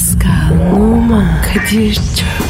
Pascal, Oman, Kadir çok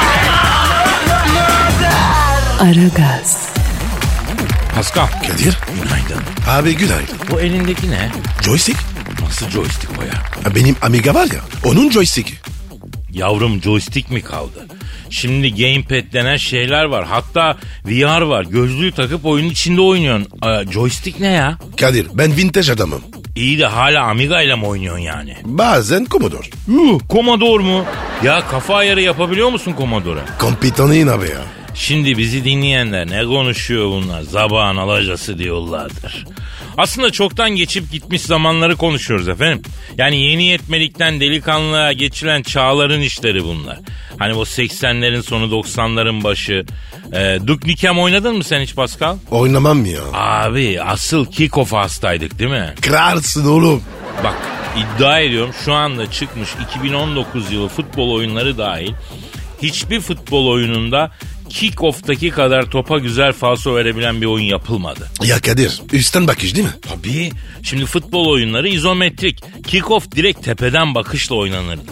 Aragaz, Pascal. Kadir. Günaydın. Abi günaydın. Bu elindeki ne? Joystick. Nasıl joystick o ya? Ha, Benim Amiga var ya. Onun joystick'i. Yavrum joystick mi kaldı? Şimdi gamepad denen şeyler var. Hatta VR var. Gözlüğü takıp oyunun içinde oynuyorsun. Aa, joystick ne ya? Kadir ben vintage adamım. İyi de hala Amiga ile mi oynuyorsun yani? Bazen Commodore. Yuh, Commodore mu? Ya kafa ayarı yapabiliyor musun Commodore'a? Kompitanıyın abi ya. Şimdi bizi dinleyenler ne konuşuyor bunlar? Zabağın alacası diyorlardır. Aslında çoktan geçip gitmiş zamanları konuşuyoruz efendim. Yani yeni yetmelikten delikanlılığa geçilen çağların işleri bunlar. Hani bu 80'lerin sonu 90'ların başı. Ee, Duke Nukem oynadın mı sen hiç Pascal? Oynamam ya. Abi asıl kick-off hastaydık değil mi? Kırarsın oğlum. Bak iddia ediyorum şu anda çıkmış 2019 yılı futbol oyunları dahil hiçbir futbol oyununda kick-off'taki kadar topa güzel falso verebilen bir oyun yapılmadı. Ya Kadir üstten bakış değil mi? Tabii. Şimdi futbol oyunları izometrik. Kick-off direkt tepeden bakışla oynanırdı.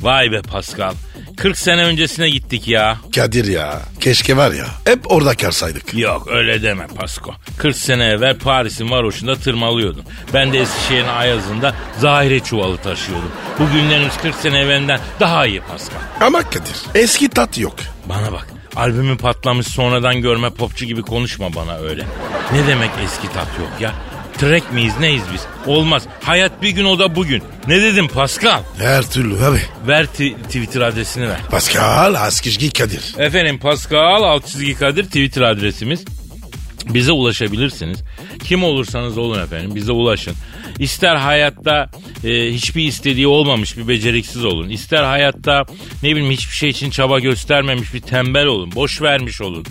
Vay be Pascal. 40 sene öncesine gittik ya. Kadir ya. Keşke var ya. Hep orada kalsaydık. Yok öyle deme Pasko. 40 sene evvel Paris'in varoşunda tırmalıyordum. Ben de Eskişehir'in Ayazı'nda zahire çuvalı taşıyordum. Bu günlerimiz 40 sene evvelden daha iyi Pascal. Ama Kadir eski tat yok. Bana bak. Albümü patlamış sonradan görme popçu gibi konuşma bana öyle. Ne demek eski tat yok ya? Trek miyiz neyiz biz? Olmaz. Hayat bir gün o da bugün. Ne dedim Pascal? Her türlü abi. Ver Twitter adresini ver. Pascal Askizgi Kadir. Efendim Pascal alt çizgi Kadir Twitter adresimiz. Bize ulaşabilirsiniz. Kim olursanız olun efendim bize ulaşın. İster hayatta e, hiçbir istediği olmamış bir beceriksiz olun. İster hayatta ne bileyim hiçbir şey için çaba göstermemiş bir tembel olun. Boş vermiş olun.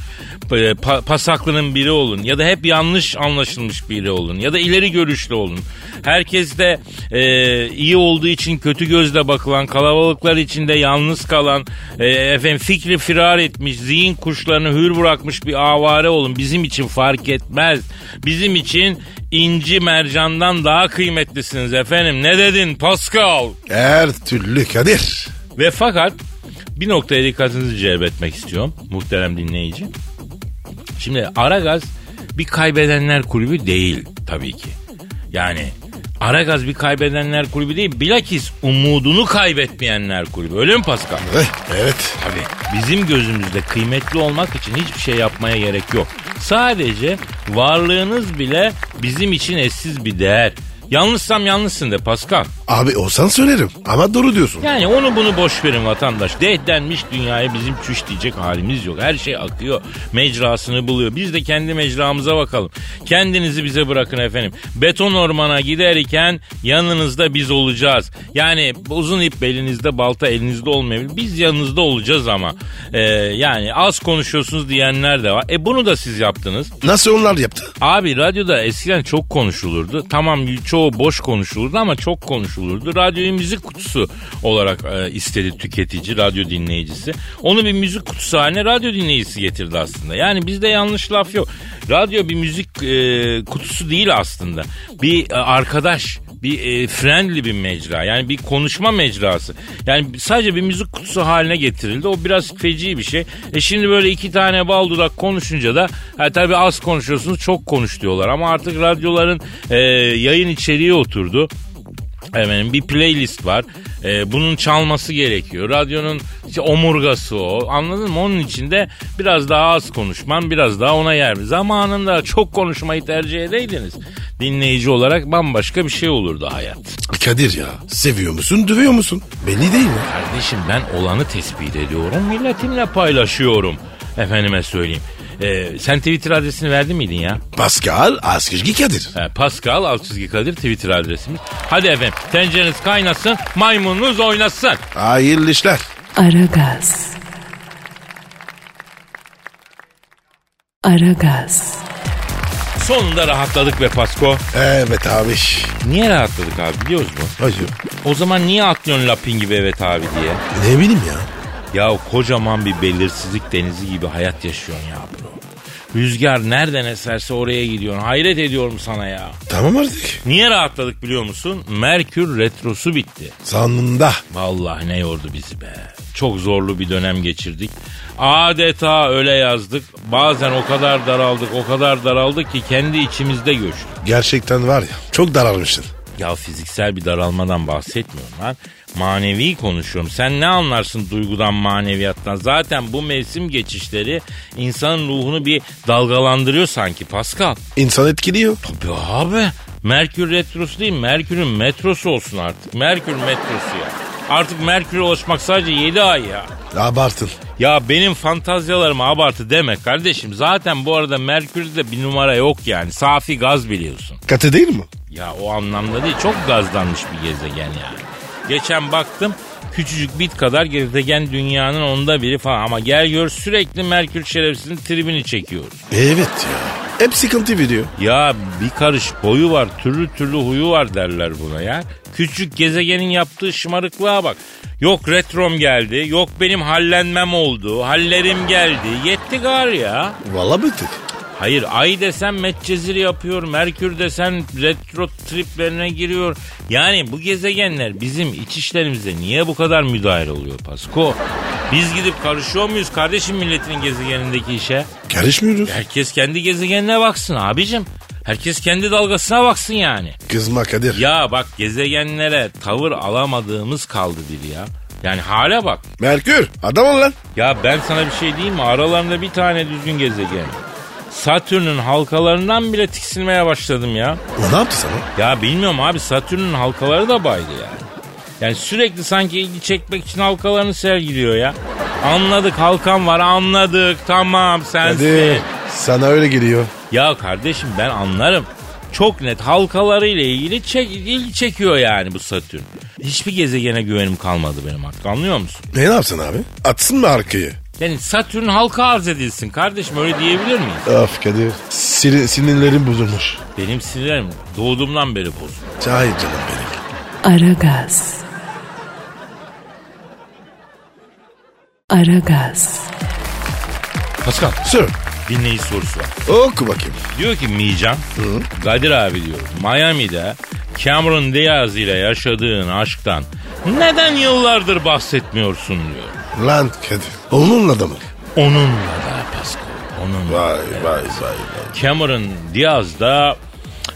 E, pa- pasaklının biri olun. Ya da hep yanlış anlaşılmış biri olun. Ya da ileri görüşlü olun. Herkes de e, iyi olduğu için kötü gözle bakılan, kalabalıklar içinde yalnız kalan, e, efendim fikri firar etmiş, zihin kuşlarını hür bırakmış bir avare olun. Bizim için fark etmez. Bizim için inci mercandan daha kıymetlisiniz efendim. Ne dedin Pascal? Her türlü Kadir. Ve fakat bir noktaya dikkatinizi celbetmek istiyorum muhterem dinleyici. Şimdi Aragaz bir kaybedenler kulübü değil tabii ki. Yani Aragaz bir kaybedenler kulübü değil bilakis umudunu kaybetmeyenler kulübü. Öyle mi Pascal? Eh, evet. Tabii. Bizim gözümüzde kıymetli olmak için hiçbir şey yapmaya gerek yok. Sadece varlığınız bile bizim için eşsiz bir değer. Yanlışsam yanlışsın de Pascal. Abi olsan söylerim ama doğru diyorsun. Yani onu bunu boş verin vatandaş. Dehdenmiş dünyaya bizim çüş diyecek halimiz yok. Her şey akıyor. Mecrasını buluyor. Biz de kendi mecramıza bakalım. Kendinizi bize bırakın efendim. Beton ormana giderken yanınızda biz olacağız. Yani uzun ip belinizde balta elinizde olmayabilir. Biz yanınızda olacağız ama. Ee, yani az konuşuyorsunuz diyenler de var. E bunu da siz yaptınız. Nasıl onlar yaptı? Abi radyoda eskiden çok konuşulurdu. Tamam çoğu boş konuşulurdu ama çok konuşulurdu. Radyoyu müzik kutusu olarak e, istedi tüketici, radyo dinleyicisi. Onu bir müzik kutusu haline radyo dinleyicisi getirdi aslında. Yani bizde yanlış laf yok. Radyo bir müzik e, kutusu değil aslında. Bir e, arkadaş, bir e, friendly bir mecra. Yani bir konuşma mecrası. Yani sadece bir müzik kutusu haline getirildi. O biraz feci bir şey. E şimdi böyle iki tane bal dudak konuşunca da ha, tabii az konuşuyorsunuz çok konuş diyorlar. Ama artık radyoların e, yayın içeriği oturdu. Efendim bir playlist var. Ee, bunun çalması gerekiyor. Radyonun işte omurgası o. Anladın mı? Onun içinde biraz daha az konuşman, biraz daha ona yer. Zamanında çok konuşmayı tercih edeydiniz. Dinleyici olarak bambaşka bir şey olurdu hayat. Kadir ya seviyor musun dövüyor musun? Belli değil mi? Kardeşim ben olanı tespit ediyorum. Milletimle paylaşıyorum. Efendime söyleyeyim. Ee, sen Twitter adresini verdin miydin ya? Pascal Askizgi Kadir. He, Pascal alt çizgi Kadir Twitter adresimiz. Hadi efendim tencereniz kaynasın maymununuz oynasın. Hayırlı işler. Aragaz. Aragaz. Sonunda rahatladık be Pasko. Evet abi. Niye rahatladık abi biliyoruz mu? Hayır. O zaman niye atlıyorsun lapin gibi evet abi diye? Ne bileyim ya. Ya kocaman bir belirsizlik denizi gibi hayat yaşıyorsun ya bro. Rüzgar nereden eserse oraya gidiyorsun. Hayret ediyorum sana ya. Tamam artık. Niye rahatladık biliyor musun? Merkür retrosu bitti. Sanında. Vallahi ne yordu bizi be. Çok zorlu bir dönem geçirdik. Adeta öyle yazdık. Bazen o kadar daraldık, o kadar daraldık ki kendi içimizde göçtük. Gerçekten var ya çok daralmışsın. Ya fiziksel bir daralmadan bahsetmiyorum lan. Manevi konuşuyorum. Sen ne anlarsın duygudan, maneviyattan? Zaten bu mevsim geçişleri insanın ruhunu bir dalgalandırıyor sanki Pascal. İnsan etkiliyor. Tabii abi. Merkür retrosu değil, Merkür'ün metrosu olsun artık. Merkür metrosu ya. Artık Merkür'e ulaşmak sadece 7 ay ya. Abartın. Ya benim fantazyalarıma abartı deme kardeşim. Zaten bu arada Merkür'de bir numara yok yani. Safi gaz biliyorsun. Katı değil mi? Ya o anlamda değil çok gazlanmış bir gezegen yani. Geçen baktım küçücük bit kadar gezegen dünyanın onda biri falan. Ama gel gör sürekli Merkür şerefsizin tribini çekiyoruz. Evet ya. Hep sıkıntı veriyor. Ya bir karış boyu var türlü türlü huyu var derler buna ya. Küçük gezegenin yaptığı şımarıklığa bak. Yok retrom geldi, yok benim hallenmem oldu, hallerim geldi. Yetti gar ya. Vallahi bıktık. Hayır ay desen Medcezir yapıyor, Merkür desen retro triplerine giriyor. Yani bu gezegenler bizim iç işlerimize niye bu kadar müdahil oluyor Pasko? Biz gidip karışıyor muyuz kardeşim milletin gezegenindeki işe? Karışmıyoruz. Herkes kendi gezegenine baksın abicim. Herkes kendi dalgasına baksın yani. Kızma Kadir. Ya bak gezegenlere tavır alamadığımız kaldı bir ya. Yani hale bak. Merkür adam ol lan. Ya ben sana bir şey diyeyim mi? Aralarında bir tane düzgün gezegen. Satürn'ün halkalarından bile tiksilmeye başladım ya. O ne yaptı sana? Ya bilmiyorum abi Satürn'ün halkaları da baydı yani. Yani sürekli sanki ilgi çekmek için halkalarını sergiliyor ya. Anladık halkan var anladık tamam sensin. Kadir sana öyle geliyor. Ya kardeşim ben anlarım. Çok net halkalarıyla ilgili çek, ilgi çekiyor yani bu Satürn. Hiçbir gezegene güvenim kalmadı benim artık anlıyor musun? Ne yapsın abi? Atsın mı arkayı? Yani Satürn halka arz edilsin kardeşim öyle diyebilir miyiz? Of Kadir. Sinir, sinirlerim bozulmuş. Benim sinirlerim doğduğumdan beri bozuldu. Cahil canım benim. Aragaz. Aragaz. Pascal Sir dinleyici sorusu var. oku bakayım. Diyor ki Mican, Kadir abi diyor Miami'de Cameron Diaz ile yaşadığın aşktan neden yıllardır bahsetmiyorsun diyor. Lan Kadir. Onun adamı. Onunla da Pascal. Onun. Vay vay vay vay. Cameron Diaz da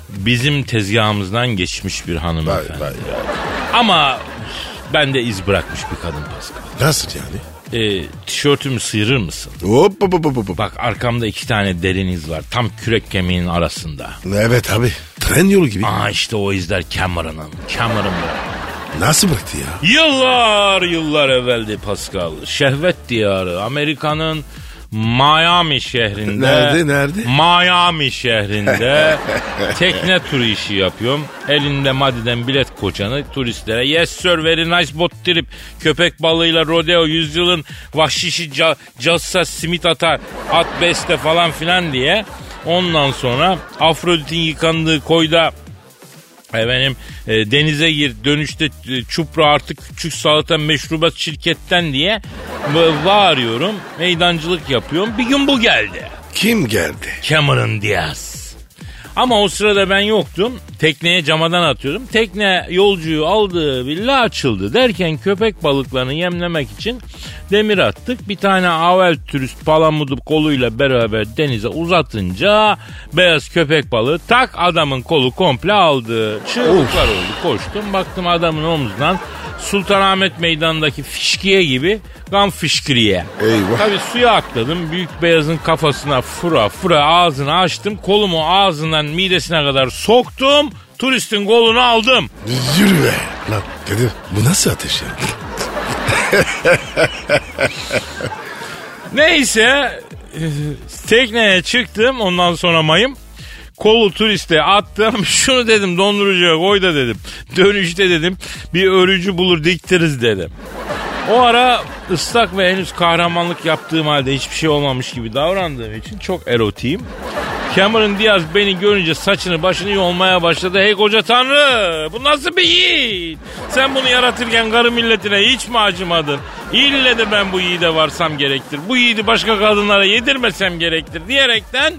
bizim tezgahımızdan geçmiş bir Vay hanımefendi. vay vay. Ama ben de iz bırakmış bir kadın Pascal. Nasıl yani? E, tişörtümü sıyırır mısın? Hop hop hop hop. Bak arkamda iki tane derin iz var. Tam kürek kemiğinin arasında. Evet abi. Tren yolu gibi. Aa işte o izler Cameron'ın. Cameron. Nasıl bıraktı ya? Yıllar yıllar evveldi Pascal. Şehvet diyarı Amerika'nın Miami şehrinde. Nerede, nerede? Miami şehrinde tekne turu işi yapıyorum. Elinde madiden bilet koçanı turistlere. Yes sir very nice boat trip. Köpek balığıyla rodeo yüzyılın vahşişi ca, cassa simit atar. At beste falan filan diye. Ondan sonra Afrodit'in yıkandığı koyda Efendim e, denize gir dönüşte e, çupra artık küçük salata meşrubat şirketten diye bağırıyorum meydancılık yapıyorum bir gün bu geldi Kim geldi? Cameron Diaz. Ama o sırada ben yoktum. Tekneye camadan atıyordum. Tekne yolcuyu aldığı villa açıldı. Derken köpek balıklarını yemlemek için demir attık. Bir tane avel turist palamudu koluyla beraber denize uzatınca beyaz köpek balığı tak adamın kolu komple aldı. Çığlıklar oldu. Koştum baktım adamın omzundan Sultanahmet Meydanı'ndaki fişkiye gibi kan fışkırıya. Eyvah. Tabii suya atladım. Büyük beyazın kafasına fıra fıra ağzını açtım. Kolumu ağzından midesine kadar soktum. Turistin kolunu aldım. Yürü be. Lan Kadir bu nasıl ateş ya? Neyse e, tekneye çıktım ondan sonra mayım. Kolu turiste attım. Şunu dedim dondurucuya koy da dedim. Dönüşte dedim bir örücü bulur diktiriz dedim. O ara ıslak ve henüz kahramanlık yaptığım halde hiçbir şey olmamış gibi davrandığım için çok erotiyim. Cameron Diaz beni görünce saçını başını yolmaya başladı. Hey koca tanrı bu nasıl bir yiğit? Sen bunu yaratırken karı milletine hiç mi acımadın? İlle de ben bu yiğide varsam gerektir. Bu yiğidi başka kadınlara yedirmesem gerektir diyerekten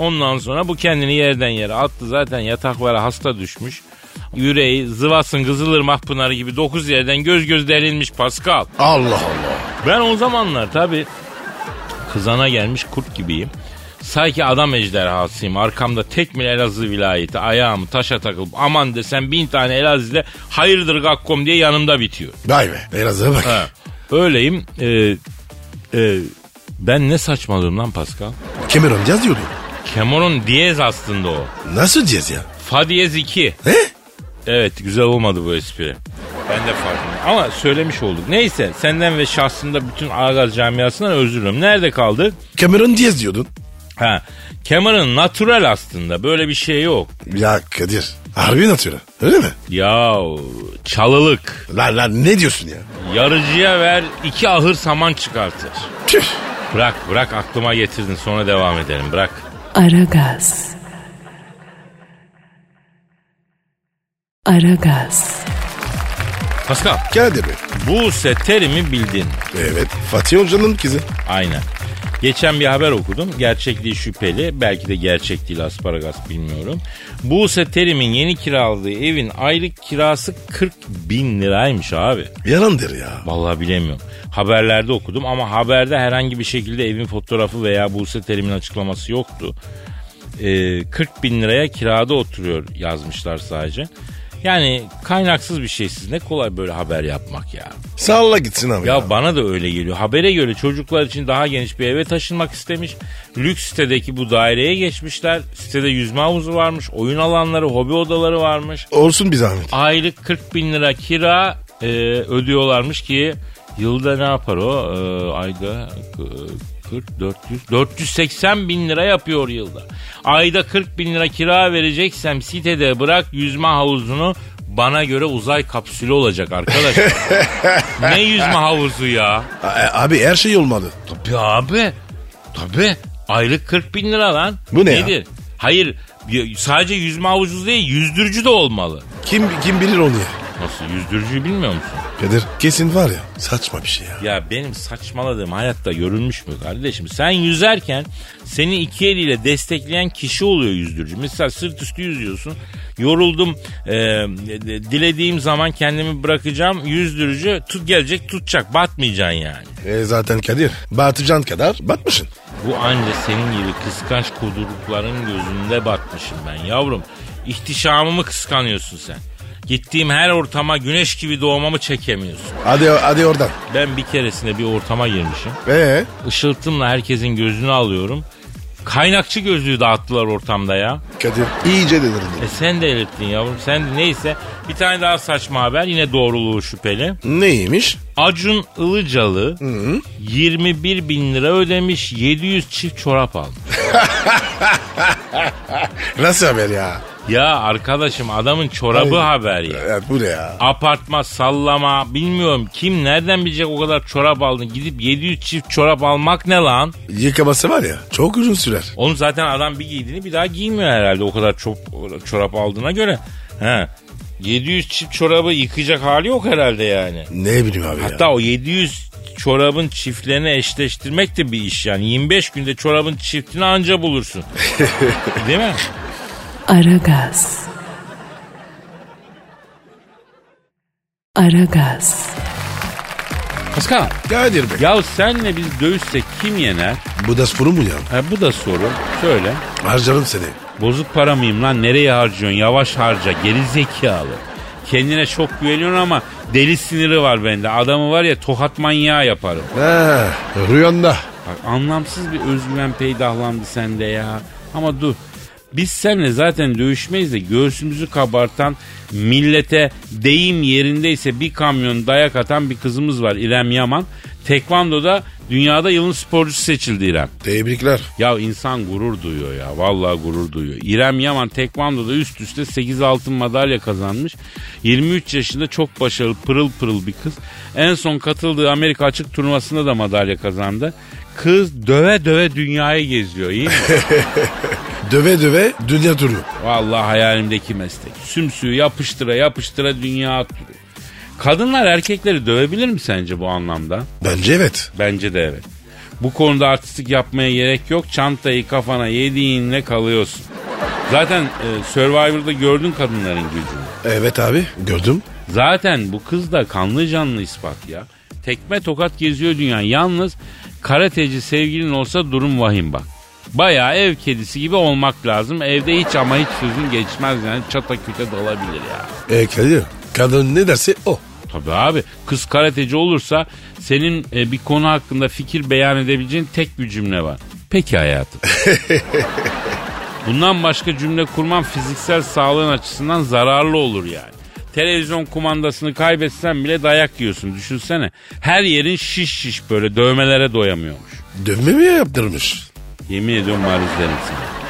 ondan sonra bu kendini yerden yere attı. Zaten yataklara hasta düşmüş. Yüreği zıvasın Kızılırmak Pınarı gibi dokuz yerden göz göz delinmiş Pascal. Allah Allah. Ben o zamanlar tabi kızana gelmiş kurt gibiyim. Sanki adam ejderhasıyım. Arkamda tekmil Elazığ vilayeti. Ayağımı taşa takılıp aman desem bin tane Elazığ'da hayırdır gakkom diye yanımda bitiyor. Vay be. Elazığ'a bak. Ha, öyleyim. Ee, e, ben ne saçmalığım lan Pascal? Cameron Diaz diyordu. Cameron Diaz aslında o. Nasıl Diaz ya? Fa diyez 2. He? Evet güzel olmadı bu espri. Ben de farkındayım. Ama söylemiş olduk. Neyse senden ve şahsında bütün Ağaz camiasından özür dilerim. Nerede kaldık? Cameron Diaz diyordun. Ha, Cameron natural aslında. Böyle bir şey yok. Ya Kadir. Harbi natürel. Öyle mi? Ya çalılık. Lan lan ne diyorsun ya? Yarıcıya ver iki ahır saman çıkartır. Tüh. Bırak bırak aklıma getirdin sonra devam edelim bırak. Aragaz. Aragaz. Pascal Kadir Bey. bu terimi bildin. Evet. Fatih Hoca'nın kızı. Aynen. Geçen bir haber okudum. Gerçekliği şüpheli. Belki de gerçek değil asparagas bilmiyorum. Buse Terim'in yeni kiraladığı evin aylık kirası 40 bin liraymış abi. Yalandır ya. Vallahi bilemiyorum. Haberlerde okudum ama haberde herhangi bir şekilde evin fotoğrafı veya Buse Terim'in açıklaması yoktu. Ee, 40 bin liraya kirada oturuyor yazmışlar sadece. Yani kaynaksız bir şeysiz. Ne kolay böyle haber yapmak ya. Salla gitsin abi. Ya bana da öyle geliyor. Habere göre çocuklar için daha geniş bir eve taşınmak istemiş. Lüks sitedeki bu daireye geçmişler. Sitede yüzme havuzu varmış. Oyun alanları, hobi odaları varmış. Olsun bir zahmet. Aylık 40 bin lira kira e, ödüyorlarmış ki yılda ne yapar o? E, ayda e, 40, 400, 480 bin lira yapıyor yılda. Ayda 40 bin lira kira vereceksem sitede bırak yüzme havuzunu bana göre uzay kapsülü olacak arkadaş. ne yüzme havuzu ya? A- abi her şey olmadı. Tabii abi. Tabii. Aylık 40 bin lira lan. Bu ne ya? Nedir? Hayır y- sadece yüzme havuzu değil yüzdürücü de olmalı. Kim kim bilir onu ya? Nasıl yüzdürücüyü bilmiyor musun? Kadir kesin var ya saçma bir şey ya. Ya benim saçmaladığım hayatta görülmüş mü kardeşim? Sen yüzerken seni iki eliyle destekleyen kişi oluyor yüzdürücü. Mesela sırt üstü yüzüyorsun. Yoruldum. e, dilediğim zaman kendimi bırakacağım. Yüzdürücü tut gelecek tutacak. Batmayacaksın yani. E zaten Kadir batıcan kadar batmışsın. Bu anca senin gibi kıskanç kudurukların gözünde batmışım ben yavrum. İhtişamımı kıskanıyorsun sen. Gittiğim her ortama güneş gibi doğmamı çekemiyorsun. Hadi hadi oradan. Ben bir keresinde bir ortama girmişim. Ee Işıltımla herkesin gözünü alıyorum. Kaynakçı gözlüğü dağıttılar ortamda ya. Kadir iyice delirdin. E sen de elittin yavrum. Sen de neyse. Bir tane daha saçma haber. Yine doğruluğu şüpheli. Neymiş? Acun Ilıcalı 21 bin lira ödemiş 700 çift çorap almış. Nasıl haber ya? Ya arkadaşım adamın çorabı Ay. haber ya. Evet bu ne ya? Apartma sallama bilmiyorum kim nereden bilecek o kadar çorap aldın gidip 700 çift çorap almak ne lan? Yıkaması var ya çok uzun sürer. Onu zaten adam bir giydiğini bir daha giymiyor herhalde o kadar çok çorap aldığına göre. He. 700 çift çorabı yıkayacak hali yok herhalde yani. Ne bileyim abi Hatta ya. o 700 çorabın çiftlerini eşleştirmek de bir iş yani. 25 günde çorabın çiftini anca bulursun. Değil mi? Aragaz. Aragaz. Pascal. Kadir Bey. Ya senle biz dövüşsek kim yener? Bu da soru mu ya? Ha, bu da soru. Söyle. Harcarım seni. Bozuk para mıyım lan? Nereye harcıyorsun? Yavaş harca. Geri zekalı. Kendine çok güveniyorsun ama deli siniri var bende. Adamı var ya tokat manyağı yaparım. Ha, rüyanda. Bak anlamsız bir özgüven peydahlandı sende ya. Ama dur. Biz seninle zaten dövüşmeyiz de göğsümüzü kabartan millete deyim yerindeyse bir kamyon dayak atan bir kızımız var İrem Yaman. Tekvando'da dünyada yılın sporcusu seçildi İrem. Tebrikler. Ya insan gurur duyuyor ya. Vallahi gurur duyuyor. İrem Yaman Tekvando'da üst üste 8 altın madalya kazanmış. 23 yaşında çok başarılı pırıl pırıl bir kız. En son katıldığı Amerika açık turnuvasında da madalya kazandı. Kız döve döve dünyayı geziyor iyi mi? Döve döve dünya turu. Vallahi hayalimdeki meslek. Sümsüğü yapıştıra yapıştıra dünya attırıyor. Kadınlar erkekleri dövebilir mi sence bu anlamda? Bence evet. Bence de evet. Bu konuda artistik yapmaya gerek yok. Çantayı kafana yediğinle kalıyorsun. Zaten e, Survivor'da gördün kadınların gücünü. Evet abi gördüm. Zaten bu kız da kanlı canlı ispat ya. Tekme tokat geziyor dünya. Yalnız karateci sevgilin olsa durum vahim bak. Bayağı ev kedisi gibi olmak lazım. Evde hiç ama hiç sözün geçmez yani çata küte dalabilir ya. E Kadir kadın ne derse o. Tabii abi kız karateci olursa senin e, bir konu hakkında fikir beyan edebileceğin tek bir cümle var. Peki hayatım. Bundan başka cümle kurman fiziksel sağlığın açısından zararlı olur yani. Televizyon kumandasını kaybetsen bile dayak yiyorsun düşünsene. Her yerin şiş şiş böyle dövmelere doyamıyormuş. Dövme mi yaptırmış? Yemin ediyorum marizlerim sana.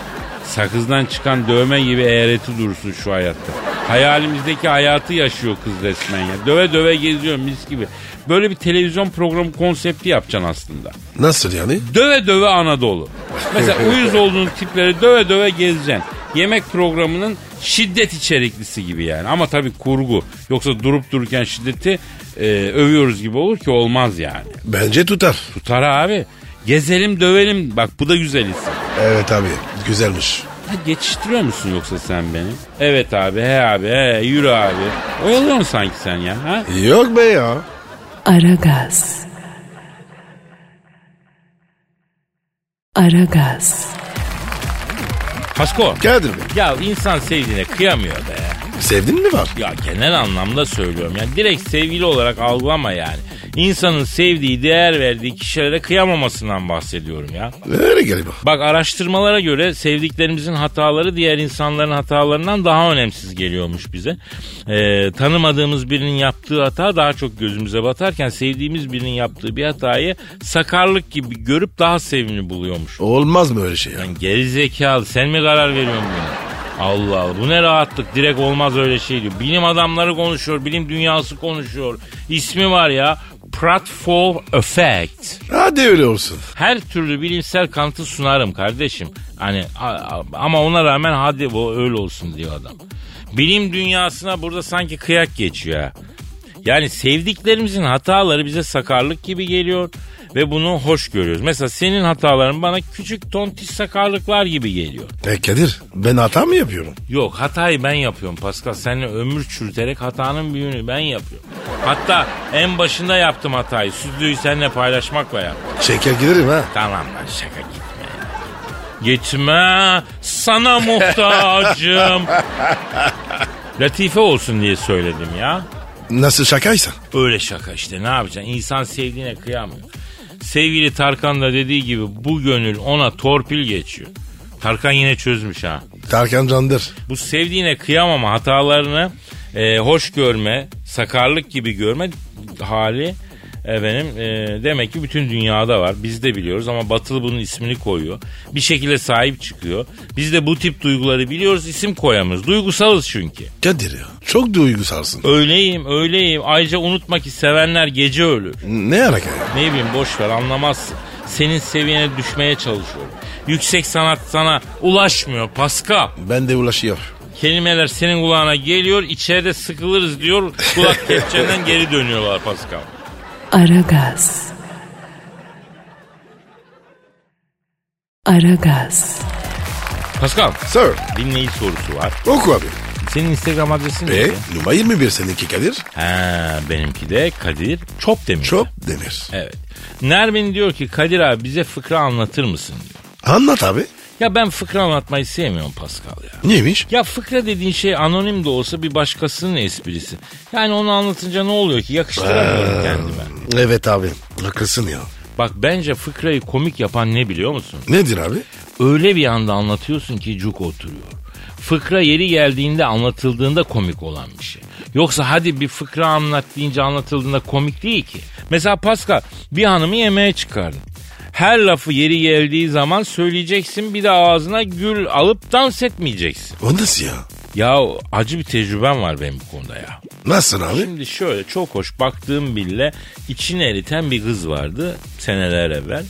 Sakızdan çıkan dövme gibi eğreti dursun şu hayatta. Hayalimizdeki hayatı yaşıyor kız resmen ya. Döve döve geziyor mis gibi. Böyle bir televizyon programı konsepti yapacaksın aslında. Nasıl yani? Döve döve Anadolu. Mesela uyuz olduğun tipleri döve döve gezeceksin. Yemek programının şiddet içeriklisi gibi yani. Ama tabii kurgu. Yoksa durup dururken şiddeti e, övüyoruz gibi olur ki olmaz yani. Bence tutar. Tutar abi. Gezelim dövelim. Bak bu da güzel isim. Evet abi güzelmiş. Ha, geçiştiriyor musun yoksa sen beni? Evet abi, he abi, he yürü abi. Oyalıyor musun sanki sen ya? Ha? Yok be ya. Aragaz. Aragaz. Pasko. Kadir Bey Ya insan sevdiğine kıyamıyor be. sevdin mi var? Ya genel anlamda söylüyorum. Yani direkt sevgili olarak algılama yani. İnsanın sevdiği, değer verdiği kişilere kıyamamasından bahsediyorum ya. Öyle galiba. Bak araştırmalara göre sevdiklerimizin hataları diğer insanların hatalarından daha önemsiz geliyormuş bize. Ee, tanımadığımız birinin yaptığı hata daha çok gözümüze batarken sevdiğimiz birinin yaptığı bir hatayı sakarlık gibi görüp daha sevimli buluyormuş. Olmaz mı öyle şey ya? Lan geri zekalı sen mi karar veriyorsun buna? Allah Allah bu ne rahatlık direkt olmaz öyle şey diyor. Bilim adamları konuşuyor, bilim dünyası konuşuyor. İsmi var ya Pratfall Effect. Hadi öyle olsun. Her türlü bilimsel kanıtı sunarım kardeşim. Hani ama ona rağmen hadi bu öyle olsun diyor adam. Bilim dünyasına burada sanki kıyak geçiyor. Yani sevdiklerimizin hataları bize sakarlık gibi geliyor ve bunu hoş görüyoruz. Mesela senin hataların bana küçük tontiş sakarlıklar gibi geliyor. E Kadir ben hata mı yapıyorum? Yok hatayı ben yapıyorum Pascal. Seninle ömür çürüterek hatanın büyüğünü ben yapıyorum. Hatta en başında yaptım hatayı. Süzlüğü seninle paylaşmakla yaptım. Şeker giderim ha. Tamam lan şaka gitme. Gitme sana muhtacım. Latife olsun diye söyledim ya. Nasıl şakaysa? Öyle şaka işte ne yapacaksın? İnsan sevdiğine kıyamıyor. Sevgili Tarkan da dediği gibi bu gönül ona torpil geçiyor. Tarkan yine çözmüş ha. Tarkan Candır. Bu sevdiğine kıyamama hatalarını e, hoş görme, sakarlık gibi görme hali efendim e, demek ki bütün dünyada var. Biz de biliyoruz ama Batılı bunun ismini koyuyor. Bir şekilde sahip çıkıyor. Biz de bu tip duyguları biliyoruz isim koyamıyoruz. Duygusalız çünkü. Kadir ya çok duygusalsın. Öyleyim öyleyim. Ayrıca unutma ki sevenler gece ölür. Ne alaka? Ne bileyim boş ver anlamazsın. Senin seviyene düşmeye çalışıyorum. Yüksek sanat sana ulaşmıyor Pascal. Ben de ulaşıyor. Kelimeler senin kulağına geliyor içeride sıkılırız diyor. Kulak kepçenden geri dönüyorlar Pascal. Aragaz. Aragaz. Pascal Sir dinleyici sorusu var. oku abi. Senin Instagram adresin E neydi? numara 21 seninki Kadir. Ha, benimki de Kadir Çop demiş. Çok demir. Evet. Nermin diyor ki Kadir abi bize fıkra anlatır mısın diyor. Anlat abi. Ya ben fıkra anlatmayı sevmiyorum Pascal ya. Neymiş? Ya fıkra dediğin şey anonim de olsa bir başkasının esprisi. Yani onu anlatınca ne oluyor ki yakıştıramıyorum kendime. Evet abi. Haklısın ya. Bak bence fıkrayı komik yapan ne biliyor musun? Nedir abi? Öyle bir anda anlatıyorsun ki cuk oturuyor. Fıkra yeri geldiğinde anlatıldığında komik olan bir şey. Yoksa hadi bir fıkra anlat deyince anlatıldığında komik değil ki. Mesela Pascal bir hanımı yemeğe çıkardın. Her lafı yeri geldiği zaman söyleyeceksin bir de ağzına gül alıp dans etmeyeceksin. O nasıl ya? Ya acı bir tecrübem var benim bu konuda ya. Nasıl abi? Şimdi şöyle çok hoş baktığım bile içini eriten bir kız vardı seneler evvel.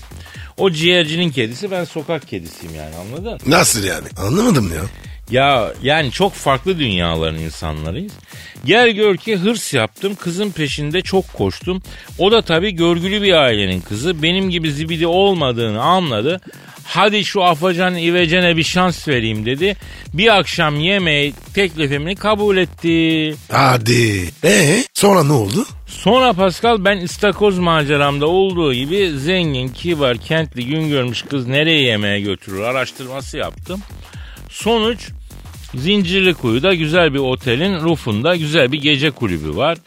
O ciğercinin kedisi ben sokak kedisiyim yani anladın? Nasıl yani? Anlamadım ya. Ya yani çok farklı dünyaların insanlarıyız. Gel gör ki hırs yaptım kızın peşinde çok koştum. O da tabii görgülü bir ailenin kızı benim gibi zibidi olmadığını anladı. Hadi şu afacan ivecene bir şans vereyim dedi. Bir akşam yemeği teklifimi kabul etti. Hadi. Ee sonra ne oldu? Sonra Pascal ben istakoz maceramda olduğu gibi zengin, kibar, kentli, gün görmüş kız nereye yemeğe götürür araştırması yaptım. Sonuç Zincirli Kuyu'da güzel bir otelin rufunda güzel bir gece kulübü var.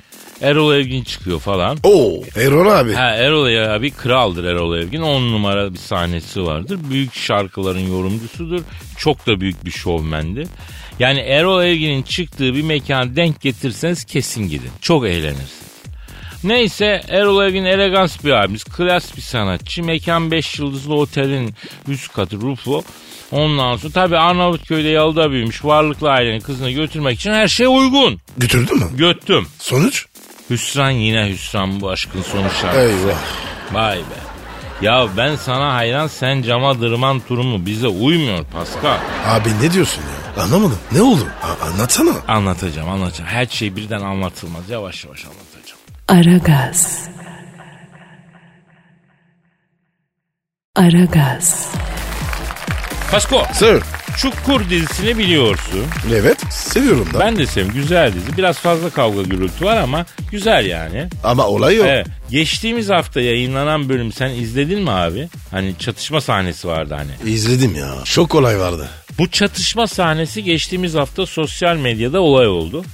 Erol Evgin çıkıyor falan. Oo Erol abi. Ha Erol abi kraldır Erol Evgin. On numara bir sahnesi vardır. Büyük şarkıların yorumcusudur. Çok da büyük bir şovmendir. Yani Erol Evgin'in çıktığı bir mekan denk getirseniz kesin gidin. Çok eğlenirsiniz. Neyse Erol Evgin elegans bir abimiz. Klas bir sanatçı. Mekan 5 yıldızlı otelin üst katı rufu. Ondan sonra tabii Arnavutköy'de yalıda büyümüş varlıklı ailenin kızını götürmek için her şey uygun. Götürdü mü? Göttüm. Sonuç? Hüsran yine hüsran bu aşkın sonu şarkısı. Eyvah. Vay be. Ya ben sana hayran sen cama dırman turumu bize uymuyor Pascal. Abi ne diyorsun ya? Anlamadım. Ne oldu? A- anlatsana. Anlatacağım anlatacağım. Her şey birden anlatılmaz. Yavaş yavaş anlatacağım. Aragaz. Aragaz. Pasko Sir. Çukur dizisini biliyorsun. Evet seviyorum da. Ben de seviyorum. Güzel dizi. Biraz fazla kavga gürültü var ama güzel yani. Ama olay yok. Evet. Geçtiğimiz hafta yayınlanan bölüm sen izledin mi abi? Hani çatışma sahnesi vardı hani. İzledim ya. Çok olay vardı. Bu çatışma sahnesi geçtiğimiz hafta sosyal medyada olay oldu.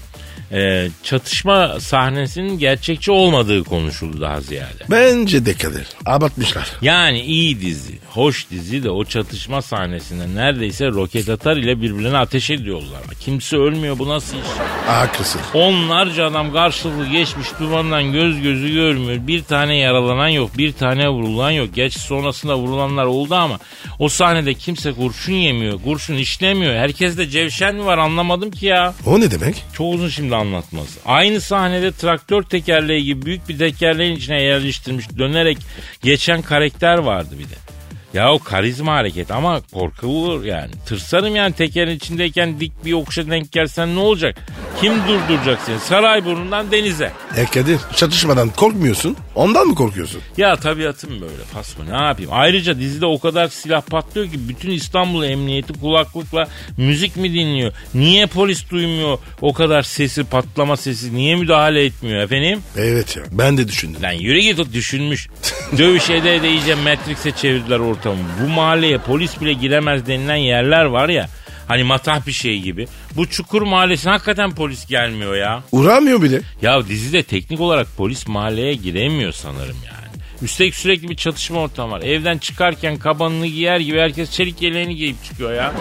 Ee, çatışma sahnesinin gerçekçi olmadığı konuşuldu daha ziyade. Bence de Kadir. Abartmışlar. Yani iyi dizi, hoş dizi de o çatışma sahnesinde neredeyse roket atar ile birbirine ateş ediyorlar. Kimse ölmüyor bu nasıl iş? Haklısın. Onlarca adam karşılıklı geçmiş dumandan göz gözü görmüyor. Bir tane yaralanan yok, bir tane vurulan yok. Geç sonrasında vurulanlar oldu ama o sahnede kimse kurşun yemiyor, kurşun işlemiyor. Herkes de cevşen mi var anlamadım ki ya. O ne demek? Çok uzun şimdi anlatması. Aynı sahnede traktör tekerleği gibi büyük bir tekerleğin içine yerleştirilmiş dönerek geçen karakter vardı bir de. Ya o karizma hareket ama korkulur yani. Tırsarım yani tekerin içindeyken dik bir yokuşa denk gelsen ne olacak? Kim durduracak seni? Sarayburnu'ndan denize. E Kadir çatışmadan korkmuyorsun. Ondan mı korkuyorsun? Ya tabiatım böyle Pasko ne yapayım. Ayrıca dizide o kadar silah patlıyor ki bütün İstanbul Emniyeti kulaklıkla müzik mi dinliyor? Niye polis duymuyor o kadar sesi patlama sesi? Niye müdahale etmiyor efendim? Evet ya ben de düşündüm. Lan yürü git o düşünmüş. Dövüş ede ede iyice Matrix'e çevirdiler ortamı. Bu mahalleye polis bile giremez denilen yerler var ya. Hani matah bir şey gibi. Bu çukur mahallesine hakikaten polis gelmiyor ya. Uğramıyor bile. Ya dizide teknik olarak polis mahalleye giremiyor sanırım yani. Üstelik sürekli bir çatışma ortamı var. Evden çıkarken kabanını giyer gibi herkes çelik yeleğini giyip çıkıyor ya.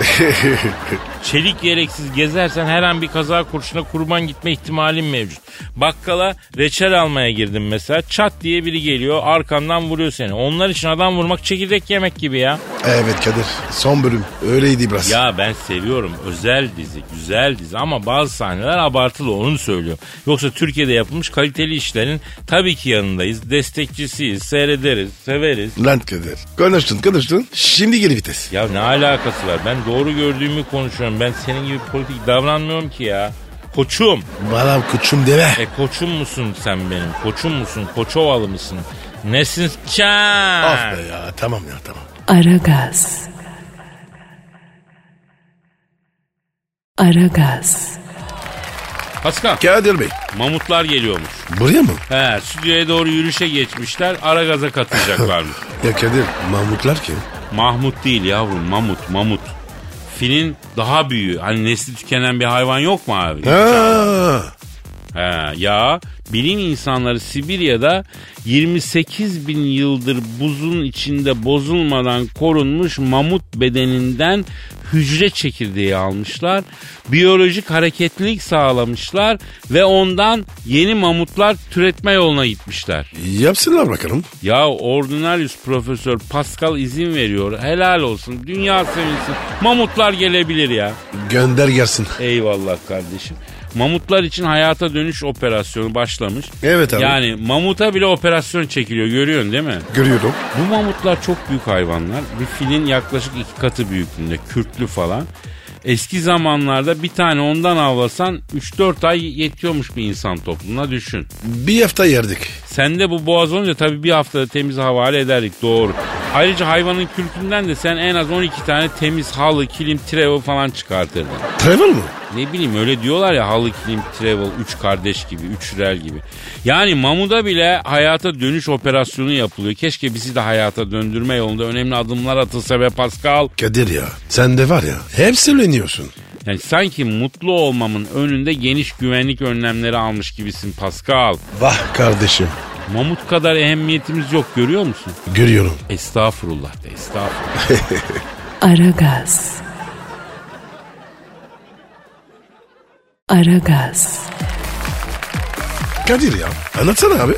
çelik yeleksiz gezersen her an bir kaza kurşuna kurban gitme ihtimalin mevcut. Bakkala reçel almaya girdim mesela. Çat diye biri geliyor arkandan vuruyor seni. Onlar için adam vurmak çekirdek yemek gibi ya. Evet Kadir son bölüm öyleydi biraz. Ya ben seviyorum. Özel dizi, güzel dizi ama bazı sahneler abartılı onu söylüyor. Yoksa Türkiye'de yapılmış kaliteli işlerin tabii ki yanındayız. Destekçisiyiz, seyrederiz, severiz. Lan Kadir konuştun konuştun şimdi geri vites. Ya ne alakası var? Ben doğru gördüğümü konuşuyorum. Ben senin gibi politik davranmıyorum ki ya. Koçum. Bana koçum deme. E koçum musun sen benim? Koçum musun? Koçovalı mısın? Nesin çan? Of be ya tamam ya tamam. Aragaz. Aragaz. Pascal, Kadir Bey mamutlar geliyormuş. buraya mı? He, stüdyoya doğru yürüyüşe geçmişler. Ara gaza katılacaklarmış. Ya Kadir Mahmutlar kim? Mahmut değil yavrum, mamut, mamut. Filin daha büyüğü. Hani nesli tükenen bir hayvan yok mu abi? Ha, He, ya bilim insanları Sibirya'da 28 bin yıldır buzun içinde bozulmadan korunmuş mamut bedeninden hücre çekirdeği almışlar. Biyolojik hareketlilik sağlamışlar ve ondan yeni mamutlar türetme yoluna gitmişler. Yapsınlar bakalım. Ya Ordinarius Profesör Pascal izin veriyor. Helal olsun. Dünya sevinsin. Mamutlar gelebilir ya. Gönder gelsin. Eyvallah kardeşim. Mamutlar için hayata dönüş operasyonu başlamış. Evet abi. Yani mamuta bile operasyon çekiliyor görüyorsun değil mi? Görüyorum. Bu mamutlar çok büyük hayvanlar. Bir filin yaklaşık iki katı büyüklüğünde. Kürklü falan. Eski zamanlarda bir tane ondan avlasan 3-4 ay yetiyormuş bir insan toplumuna düşün. Bir hafta yerdik. Sen de bu boğaz olunca tabii bir haftada temiz havale ederdik doğru. Ayrıca hayvanın kürkünden de sen en az 12 tane temiz halı, kilim, travel falan çıkartırdın. Travel mı? Ne bileyim öyle diyorlar ya halı, kilim, travel, üç kardeş gibi, üç rel gibi. Yani Mamu'da bile hayata dönüş operasyonu yapılıyor. Keşke bizi de hayata döndürme yolunda önemli adımlar atılsa be Pascal. Kadir ya sen de var ya hep söyleniyorsun. Yani sanki mutlu olmamın önünde geniş güvenlik önlemleri almış gibisin Pascal. Vah kardeşim. Mamut kadar ehemmiyetimiz yok görüyor musun? Görüyorum. Estağfurullah de estağfurullah. Aragaz. Aragaz. Kadir ya anlatsana abi.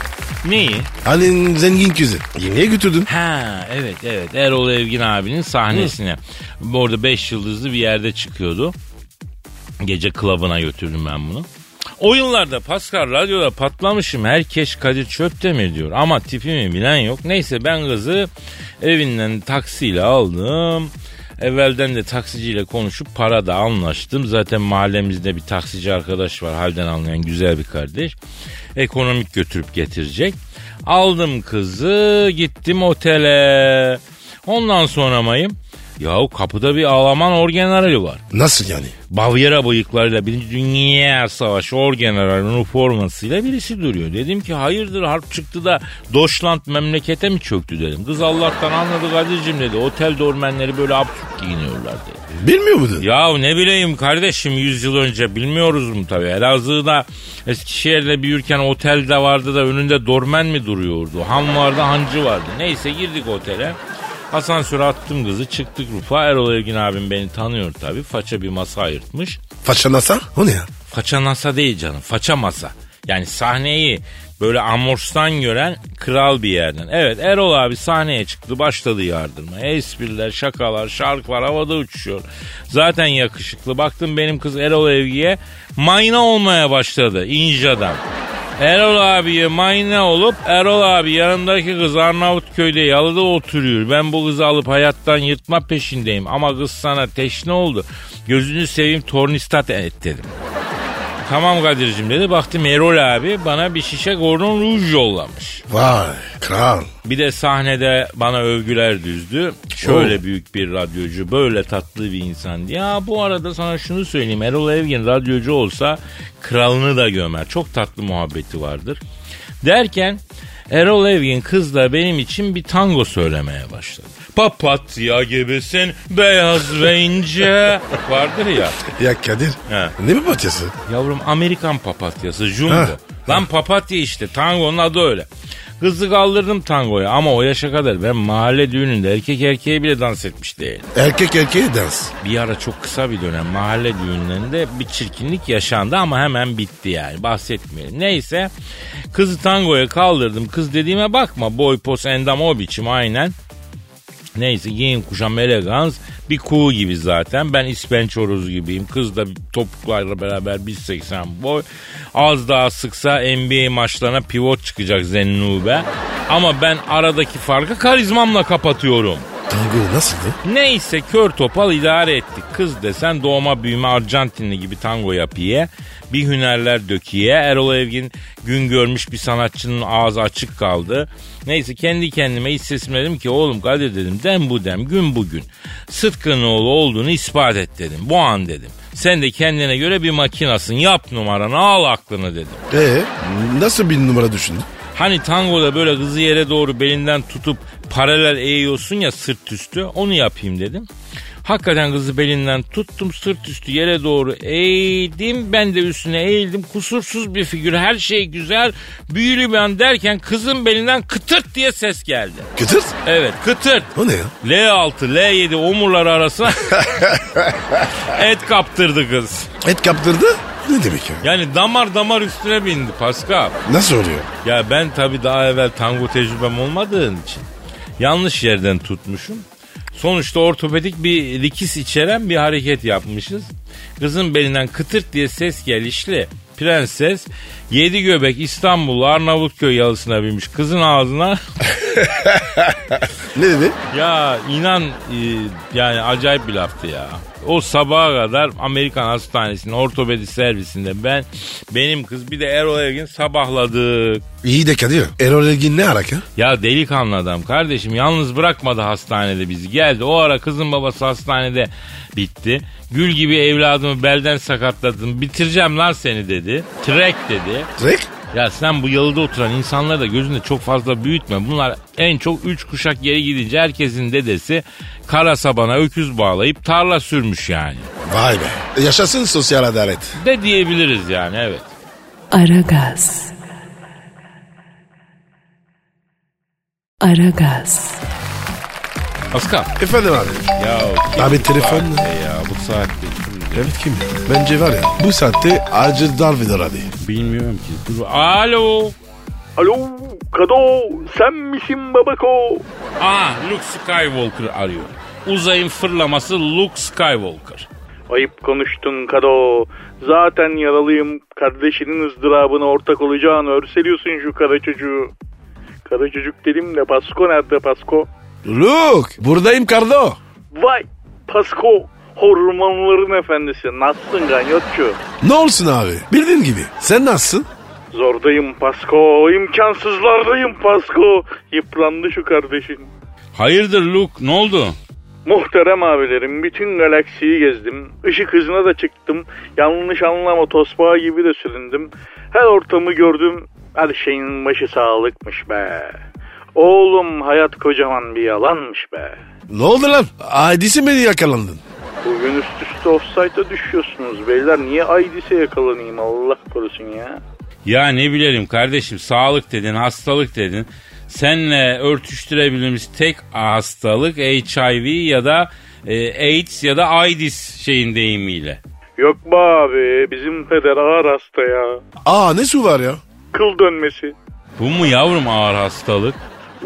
Neyi? Hani zengin kızı. Yemeğe götürdün. Ha evet evet Erol Evgin abinin sahnesine. Orada 5 yıldızlı bir yerde çıkıyordu. Gece klubuna götürdüm ben bunu. O yıllarda Pascal radyoda patlamışım. Herkes Kadir Çöptemir diyor. Ama tipimi bilen yok. Neyse ben kızı evinden taksiyle aldım. Evvelden de taksiciyle konuşup para da anlaştım. Zaten mahallemizde bir taksici arkadaş var. Halden anlayan güzel bir kardeş. Ekonomik götürüp getirecek. Aldım kızı gittim otele. Ondan sonra mayım. Yahu kapıda bir Alman orgenerali var. Nasıl yani? Bavyera bıyıklarıyla Birinci Dünya Savaşı orgeneralinin üniformasıyla birisi duruyor. Dedim ki hayırdır harp çıktı da Deutschland memlekete mi çöktü dedim. Kız Allah'tan anladı Kadir'cim dedi. Otel dormenleri böyle absürt giyiniyorlar dedi. Bilmiyor muydun? Ya ne bileyim kardeşim 100 yıl önce bilmiyoruz mu tabii. Elazığ'da Eskişehir'de büyürken otelde vardı da önünde dormen mi duruyordu? Han vardı hancı vardı. Neyse girdik otele. Asansöre attım kızı çıktık rufa. Erol Evgin abim beni tanıyor tabii. Faça bir masa ayırtmış. Faça nasa? O ne ya? Faça masa değil canım. Faça masa. Yani sahneyi böyle amorstan gören kral bir yerden. Evet Erol abi sahneye çıktı başladı yardırma. Espriler, şakalar, şarkılar havada uçuşuyor. Zaten yakışıklı. Baktım benim kız Erol Evgi'ye mayna olmaya başladı. İncadan. Erol abiye mayne olup Erol abi yanındaki kız Arnavutköy'de yalıda oturuyor. Ben bu kızı alıp hayattan yırtma peşindeyim. Ama kız sana teşne oldu. Gözünü seveyim tornistat et dedim. Tamam Kadir'cim dedi. Baktım Erol abi bana bir şişe Gordon Rouge yollamış. Vay kral. Bir de sahnede bana övgüler düzdü. Şöyle büyük bir radyocu, böyle tatlı bir insan. Ya bu arada sana şunu söyleyeyim. Erol Evgin radyocu olsa kralını da gömer. Çok tatlı muhabbeti vardır. Derken Erol Evgin kızla benim için bir tango söylemeye başladı. Papatya gibisin beyaz ve ince vardır ya. Ya Kadir. He. Ne mi patyası? Yavrum Amerikan papatyası jumbo. Ha. Lan papatya işte tangonun adı öyle. Kızı kaldırdım tangoya ama o yaşa kadar ben mahalle düğününde erkek erkeğe bile dans etmiş değilim. Erkek erkeğe dans. Bir ara çok kısa bir dönem mahalle düğünlerinde bir çirkinlik yaşandı ama hemen bitti yani bahsetmeyelim. Neyse kızı tangoya kaldırdım. Kız dediğime bakma boy pos endam o biçim aynen. Neyse giyim kuşam elegans bir kuğu gibi zaten. Ben ispenç horozu gibiyim. Kız da topuklarla beraber 1.80 boy. Az daha sıksa NBA maçlarına pivot çıkacak Zennube. Ama ben aradaki farkı karizmamla kapatıyorum. Tango nasıldı? Neyse kör topal idare ettik. Kız desen doğma büyüme Arjantinli gibi tango yapıya. Bir hünerler dökiye. Erol Evgin gün görmüş bir sanatçının ağzı açık kaldı. Neyse kendi kendime iç sesimle dedim ki oğlum Kadir dedim dem bu dem gün bugün. Sıtkı'nın oğlu olduğunu ispat et dedim. Bu an dedim. Sen de kendine göre bir makinasın yap numaranı al aklını dedim. Ee, nasıl bir numara düşündün? Hani tangoda böyle kızı yere doğru belinden tutup paralel eğiyorsun ya sırt üstü onu yapayım dedim. Hakikaten kızı belinden tuttum sırt üstü yere doğru eğdim. Ben de üstüne eğildim. Kusursuz bir figür her şey güzel. Büyülü bir an derken kızın belinden kıtırt diye ses geldi. Kıtır. Evet kıtırt. O ne ya? L6 L7 omurları arasına et kaptırdı kız. Et kaptırdı. Ne demek ya? Yani damar damar üstüne bindi Pascal. Nasıl oluyor? Ya ben tabii daha evvel tango tecrübem olmadığın için yanlış yerden tutmuşum. Sonuçta ortopedik bir dikis içeren bir hareket yapmışız. Kızın belinden kıtırt diye ses gelişli. Prenses yedi göbek İstanbul Arnavutköy yalısına binmiş kızın ağzına. Ne dedi? ya inan e, yani acayip bir laftı ya. O sabaha kadar Amerikan hastanesinin ortopedi servisinde ben benim kız bir de Erol Evgin sabahladık. İyi de Kadir. Erol Elgin ne alaka? Ya delikanlı adam kardeşim yalnız bırakmadı hastanede bizi. Geldi o ara kızın babası hastanede bitti. Gül gibi evladımı belden sakatladım. Bitireceğim lan seni dedi. Trek dedi. Trek? Ya sen bu yalıda oturan insanları da gözünde çok fazla büyütme. Bunlar en çok üç kuşak geri gidince herkesin dedesi kara sabana öküz bağlayıp tarla sürmüş yani. Vay be. Yaşasın sosyal adalet. De diyebiliriz yani evet. Aragaz. Aragaz. Pascal. Efendim abi. Ya Abi telefon ya bu saatte? Evet kim? Bence var ya bu saatte acil darbedir abi. Bilmiyorum ki. Dur. Alo. Alo Kado sen misin babako? Aa Luke Skywalker arıyor. Uzayın fırlaması Luke Skywalker. Ayıp konuştun Kado. Zaten yaralıyım. Kardeşinin ızdırabına ortak olacağını örseliyorsun şu kara çocuğu. Kara çocuk dedim de Pasko nerede Pasko? Look buradayım Kardo. Vay Pasko. Hormonların efendisi. Nasılsın ganyotçu? Ne olsun abi? Bildiğin gibi. Sen nasılsın? Zordayım Pasko. imkansızlardayım Pasko. Yıprandı şu kardeşin. Hayırdır Luke ne oldu? Muhterem abilerim bütün galaksiyi gezdim. Işık hızına da çıktım. Yanlış anlama tosbağa gibi de süründüm. Her ortamı gördüm. Her şeyin başı sağlıkmış be. Oğlum hayat kocaman bir yalanmış be. Ne oldu lan? Aidisi mi yakalandın? Offside'a düşüyorsunuz beyler. Niye Aydis'e yakalanayım Allah korusun ya. Ya ne bilelim kardeşim sağlık dedin hastalık dedin. Senle örtüştürebildiğimiz tek hastalık HIV ya da e, AIDS ya da AIDS şeyin deyimiyle. Yok be abi bizim peder ağır hasta ya. Aa ne su var ya? Kıl dönmesi. Bu mu yavrum ağır hastalık?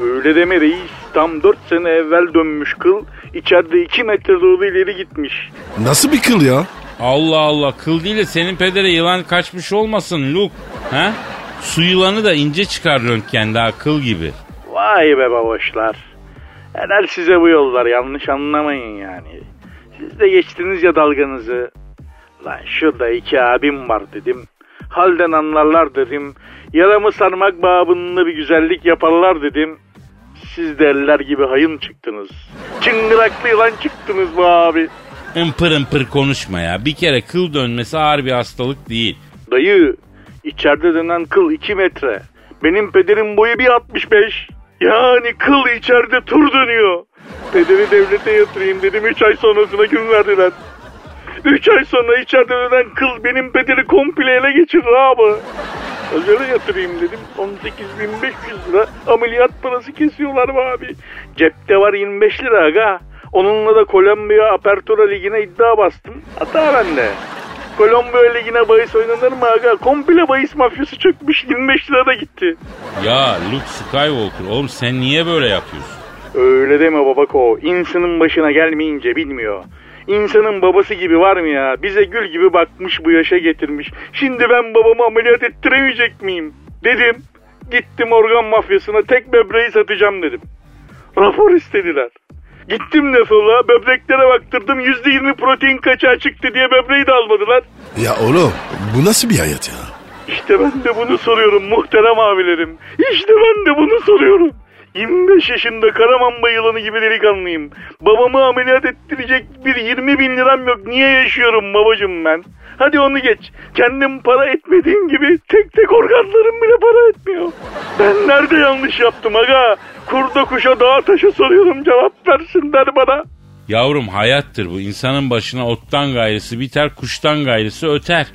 Öyle deme reis. Tam 4 sene evvel dönmüş kıl. İçeride 2 metre doğru ileri gitmiş. Nasıl bir kıl ya? Allah Allah kıl değil de senin pedere yılan kaçmış olmasın Luke. Ha? Su yılanı da ince çıkar röntgende ha kıl gibi. Vay be baboşlar. Helal size bu yollar yanlış anlamayın yani. Siz de geçtiniz ya dalganızı. Lan şurada iki abim var dedim. Halden anlarlar dedim. Yaramı sarmak babında bir güzellik yaparlar dedim. Siz de eller gibi hayın çıktınız. Çıngıraklı yılan çıktınız bu abi. Impır ımpır konuşma ya. Bir kere kıl dönmesi ağır bir hastalık değil. Dayı içeride dönen kıl 2 metre. Benim pederin boyu 1.65. Yani kıl içeride tur dönüyor. Pederi devlete yatırayım dedim 3 ay sonrasına gün verdiler. 3 ay sonra içeride dönen kıl benim pederi komple ele geçirir abi. Özele yatırayım dedim. 18.500 lira ameliyat parası kesiyorlar be abi. Cepte var 25 lira aga. Onunla da Kolombiya Apertura Ligi'ne iddia bastım. Hata bende. Kolombiya Ligi'ne bahis oynanır mı aga? Komple bahis mafyası çökmüş 25 lira da gitti. Ya Luke Skywalker oğlum sen niye böyle yapıyorsun? Öyle deme babako. İnsanın başına gelmeyince bilmiyor. İnsanın babası gibi var mı ya? Bize gül gibi bakmış bu yaşa getirmiş. Şimdi ben babamı ameliyat ettiremeyecek miyim? Dedim. Gittim organ mafyasına tek böbreği satacağım dedim. Rapor istediler. Gittim defola böbreklere baktırdım %20 protein kaçağı çıktı diye böbreği de almadılar. Ya oğlum bu nasıl bir hayat ya? İşte ben de bunu soruyorum muhterem abilerim. İşte ben de bunu soruyorum. 25 yaşında Karamanba yılanı gibi delikanlıyım. Babamı ameliyat ettirecek bir 20 bin liram yok. Niye yaşıyorum babacım ben? Hadi onu geç. Kendim para etmediğim gibi tek tek organlarım bile para etmiyor. Ben nerede yanlış yaptım aga? Kurda kuşa dağa taşa soruyorum cevap versinler bana. Yavrum hayattır bu. İnsanın başına ottan gayrısı biter, kuştan gayrısı öter.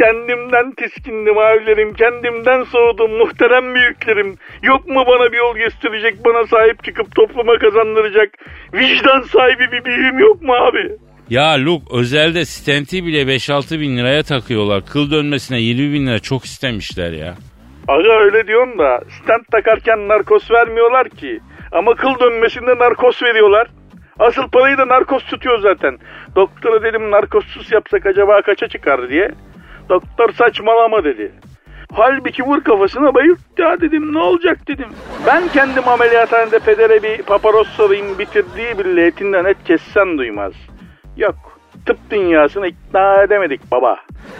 Kendimden tiskindim abilerim, kendimden soğudum muhterem büyüklerim. Yok mu bana bir yol gösterecek, bana sahip çıkıp topluma kazandıracak vicdan sahibi bir büyüğüm yok mu abi? Ya Luke özelde stenti bile 5-6 bin liraya takıyorlar. Kıl dönmesine 20 bin lira çok istemişler ya. Aga öyle diyorsun da stent takarken narkoz vermiyorlar ki. Ama kıl dönmesinde narkoz veriyorlar. Asıl parayı da narkoz tutuyor zaten. Doktora dedim narkozsuz yapsak acaba kaça çıkar diye. Doktor saçmalama dedi. Halbuki vur kafasına bayılt ya dedim ne olacak dedim. Ben kendim ameliyathanede pedere bir paparoz sarayım bitirdiği bile etinden et kessen duymaz. Yok tıp dünyasını ikna edemedik baba.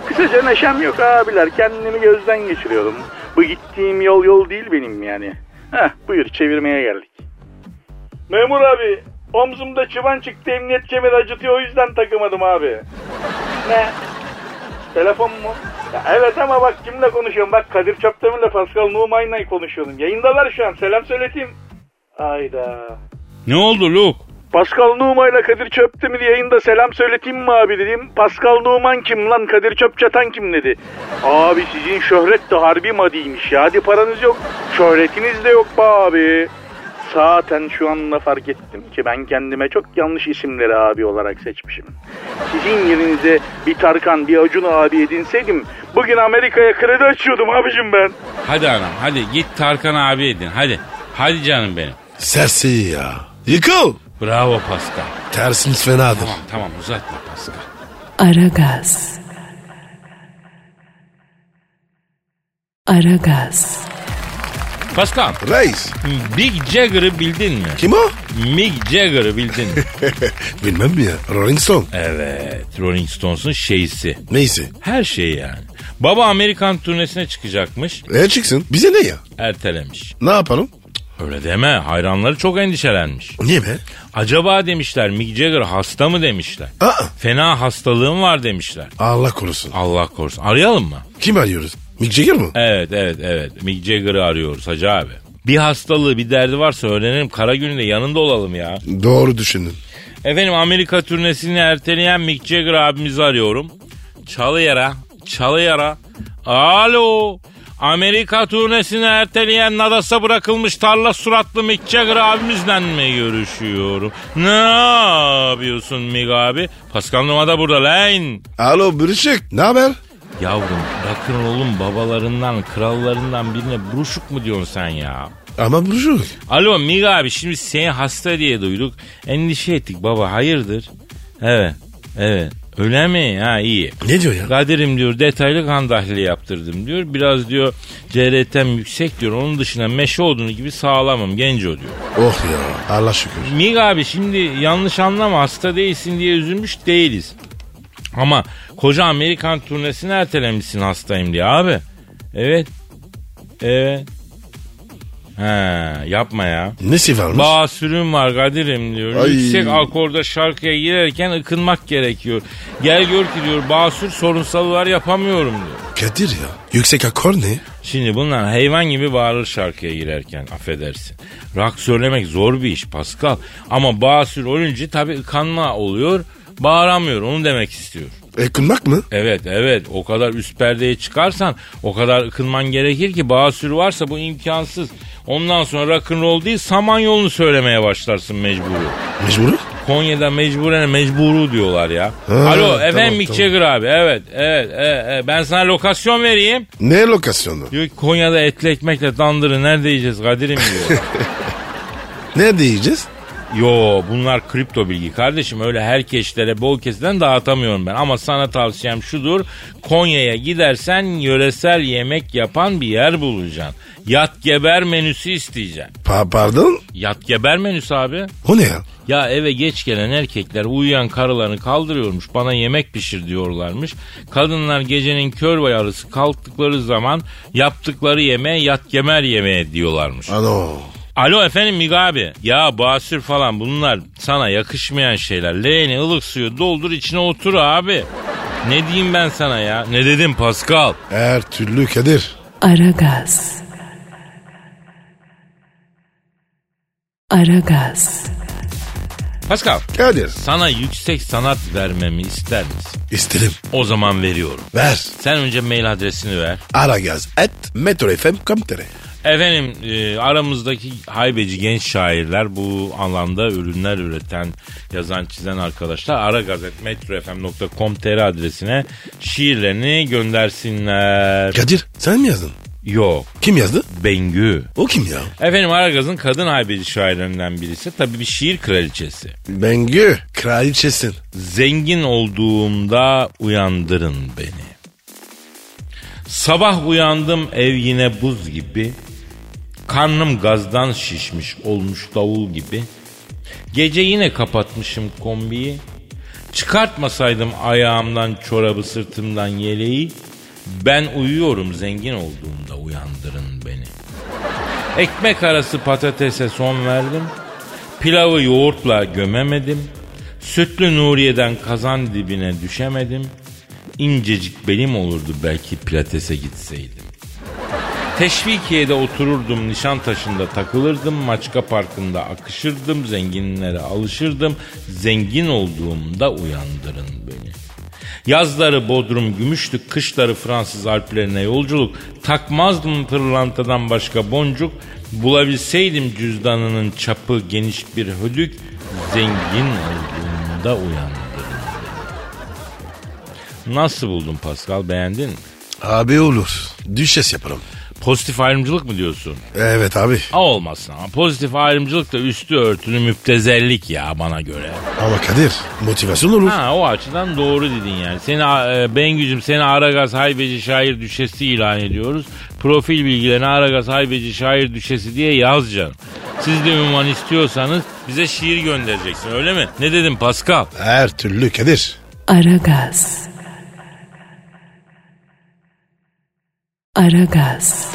Kısaca neşem yok abiler kendimi gözden geçiriyorum. Bu gittiğim yol yol değil benim yani. Heh buyur çevirmeye geldik. Memur abi omzumda çıban çıktı emniyet kemeri acıtıyor o yüzden takamadım abi. Ne? Telefon mu? Ya evet ama bak kimle konuşuyorum? Bak Kadir Çöptemir'le Pascal Numan'la konuşuyorum. Yayındalar şu an. Selam söyleteyim. Ayda. Ne oldu Luke? Pascal Numan ile Kadir Çöptemir yayında selam söyleteyim mi abi dedim. Pascal Numan kim lan Kadir Çöpçatan kim dedi. Abi sizin şöhret de harbi madiymiş ya. Hadi paranız yok. Şöhretiniz de yok be abi. Zaten şu anda fark ettim ki ben kendime çok yanlış isimleri abi olarak seçmişim. Sizin yerinize bir Tarkan, bir Acun abi edinseydim bugün Amerika'ya kredi açıyordum abicim ben. Hadi anam hadi git Tarkan abi edin hadi. Hadi canım benim. Serseri ya. Yıkıl. Bravo Pascal. Tersiniz fenadır. Tamam tamam uzatma Pascal. Aragaz. Aragaz. Pascal Reis. Big Jagger'ı bildin mi? Kim o? Mick Jagger'ı bildin mi? Bilmem mi ya? Rolling Stone. evet Rolling Stones'un şeysi. Neyse. Her şey yani. Baba Amerikan turnesine çıkacakmış. E çıksın. Bize ne ya? Ertelemiş. Ne yapalım? Öyle deme. Hayranları çok endişelenmiş. Niye be? Acaba demişler Mick Jagger hasta mı demişler. Aa. Fena hastalığım var demişler. Allah korusun. Allah korusun. Arayalım mı? Kim arıyoruz? Mick Jagger mı? Evet evet evet. Mick Jagger'ı arıyoruz hacı abi. Bir hastalığı bir derdi varsa öğrenelim. Kara gününde yanında olalım ya. Doğru düşündün. Efendim Amerika turnesini erteleyen Mick Jagger abimizi arıyorum. Çalıyara, çalıyara. Alo. Amerika turnesini erteleyen Nadas'a bırakılmış tarla suratlı Mick Jagger abimizle mi görüşüyorum? Ne yapıyorsun Mick abi? Pascal Numa da burada lan. Alo Bürüşük. Ne haber? Yavrum rock'n'roll'un babalarından, krallarından birine buruşuk mu diyorsun sen ya? Ama Bürüşük. Alo Mig abi şimdi seni hasta diye duyduk. Endişe ettik baba hayırdır? Evet evet öyle mi? Ha iyi. Ne diyor ya? Kadir'im diyor detaylı kan tahlili yaptırdım diyor. Biraz diyor CRT'm yüksek diyor. Onun dışında meşe odunu gibi sağlamım genco diyor. Oh ya. Allah şükür. Mig abi şimdi yanlış anlama hasta değilsin diye üzülmüş değiliz. Ama koca Amerikan turnesini ertelemişsin hastayım diye abi. Evet. Evet. He yapma ya. Nesi varmış? Basürüm var Kadir'im diyor. Ay. Yüksek akorda şarkıya girerken ıkınmak gerekiyor. Gel gör ki diyor basür sorunsalılar yapamıyorum diyor. Kadir ya. Yüksek akor ne? Şimdi bunlar hayvan gibi bağırır şarkıya girerken affedersin. Rock söylemek zor bir iş Pascal. Ama basür olunca tabii ıkanma oluyor. Bağıramıyor onu demek istiyor. Ekınmak mı? Evet evet o kadar üst perdeye çıkarsan o kadar ıkınman gerekir ki basür varsa bu imkansız. Ondan sonra rock'n'roll değil samanyolunu söylemeye başlarsın mecburu. Mecburu? Konya'da mecburen mecburu diyorlar ya. Ha, Alo tamam, efendim Mick tamam. Jagger abi evet evet, evet, evet. ben sana lokasyon vereyim. Ne lokasyonu? Diyor ki Konya'da etli ekmekle dandırı nerede yiyeceğiz Kadir'im diyor. Nerede yiyeceğiz? Yo bunlar kripto bilgi kardeşim öyle herkeslere bol kesiden dağıtamıyorum ben. Ama sana tavsiyem şudur Konya'ya gidersen yöresel yemek yapan bir yer bulacaksın. Yat geber menüsü isteyeceksin. Pa pardon? Yat geber menüsü abi. O ne ya? Ya eve geç gelen erkekler uyuyan karılarını kaldırıyormuş. Bana yemek pişir diyorlarmış. Kadınlar gecenin kör ve yarısı kalktıkları zaman yaptıkları yemeğe yat gemer yemeğe diyorlarmış. Ano. Alo efendim Mig abi. Ya basür falan bunlar sana yakışmayan şeyler. Leğeni ılık suyu doldur içine otur abi. Ne diyeyim ben sana ya? Ne dedim Pascal? Her türlü Kadir. Aragaz. Aragaz. Pascal Kadir sana yüksek sanat vermemi ister misin? istedim. O zaman veriyorum. Ver. Sen önce mail adresini ver. Aragaz et metrofm.com.tr Efendim e, aramızdaki haybeci genç şairler bu alanda ürünler üreten, yazan, çizen arkadaşlar aragazetmetrofm.com.tr adresine şiirlerini göndersinler. Kadir sen mi yazdın? Yok. Kim yazdı? Bengü. O kim ya? Efendim Aragaz'ın kadın haybeci şairlerinden birisi. Tabii bir şiir kraliçesi. Bengü. Kraliçesin. Zengin olduğumda uyandırın beni. Sabah uyandım ev yine buz gibi. Karnım gazdan şişmiş olmuş davul gibi. Gece yine kapatmışım kombiyi. Çıkartmasaydım ayağımdan çorabı sırtımdan yeleği. Ben uyuyorum zengin olduğumda uyandırın beni. Ekmek arası patatese son verdim. Pilavı yoğurtla gömemedim. Sütlü Nuriye'den kazan dibine düşemedim. İncecik belim olurdu belki pilatese gitseydim. Teşvikiye'de otururdum, Nişantaşı'nda takılırdım, Maçka Parkı'nda akışırdım, zenginlere alışırdım. Zengin olduğumda uyandırın beni. Yazları Bodrum Gümüşlük, kışları Fransız Alplerine yolculuk. Takmazdım pırlantadan başka boncuk. Bulabilseydim cüzdanının çapı geniş bir hödük. Zengin olduğumda uyandırın. Nasıl buldun Pascal beğendin mi? Abi olur. Düşes yaparım. Pozitif ayrımcılık mı diyorsun? Evet abi. Ha olmasın ama pozitif ayrımcılık da üstü örtülü müptezellik ya bana göre. Ama Kadir motivasyon olur. Ha o açıdan doğru dedin yani. Seni e, Bengücüm seni Aragaz Haybeci Şair Düşesi ilan ediyoruz. Profil bilgilerini Aragaz Haybeci Şair Düşesi diye yaz canım. Siz de ünvan istiyorsanız bize şiir göndereceksin öyle mi? Ne dedim Pascal? Her türlü Kadir. Aragaz. Aragaz.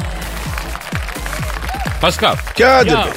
Pascal. Kadir Ya, Bey.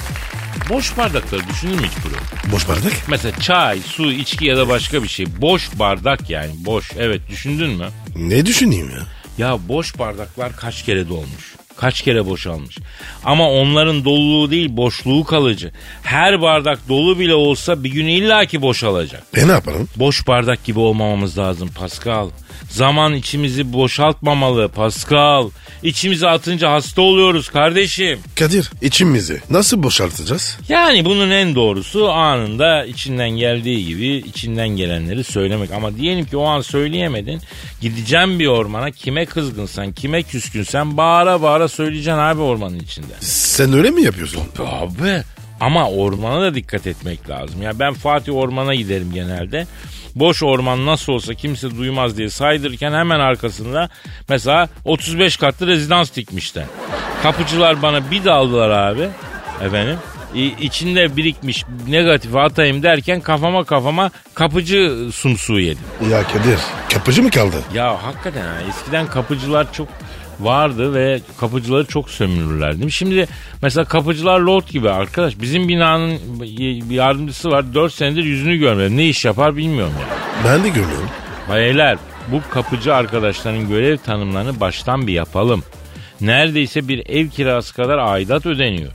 boş bardakları düşünür mü hiç bunu? Boş bardak. Mesela çay, su, içki ya da başka bir şey. Boş bardak yani boş. Evet düşündün mü? Ne düşüneyim ya? Ya boş bardaklar kaç kere dolmuş? Kaç kere boşalmış? Ama onların doluluğu değil boşluğu kalıcı. Her bardak dolu bile olsa bir gün illaki boşalacak. E ne yapalım? Boş bardak gibi olmamamız lazım Pascal. Zaman içimizi boşaltmamalı Pascal. İçimizi atınca hasta oluyoruz kardeşim. Kadir içimizi nasıl boşaltacağız? Yani bunun en doğrusu anında içinden geldiği gibi içinden gelenleri söylemek. Ama diyelim ki o an söyleyemedin. Gideceğim bir ormana kime kızgınsan kime küskünsen bağıra bağıra söyleyeceksin abi ormanın içinde. Sen öyle mi yapıyorsun? Abi ama ormana da dikkat etmek lazım. Ya ben Fatih Orman'a giderim genelde. Boş orman nasıl olsa kimse duymaz diye saydırırken hemen arkasında mesela 35 katlı rezidans dikmişler. Kapıcılar bana bir daldılar abi. Efendim içinde birikmiş negatif atayım derken kafama kafama kapıcı sumsuğu yedim. Ya Kadir kapıcı mı kaldı? Ya hakikaten ha, eskiden kapıcılar çok vardı ve kapıcıları çok sömürürlerdi. Şimdi mesela kapıcılar lot gibi arkadaş. Bizim binanın bir yardımcısı var. 4 senedir yüzünü görmedim. Ne iş yapar bilmiyorum ya. Ben de görmüyorum. Beyler bu kapıcı arkadaşların görev tanımlarını baştan bir yapalım. Neredeyse bir ev kirası kadar aidat ödeniyor.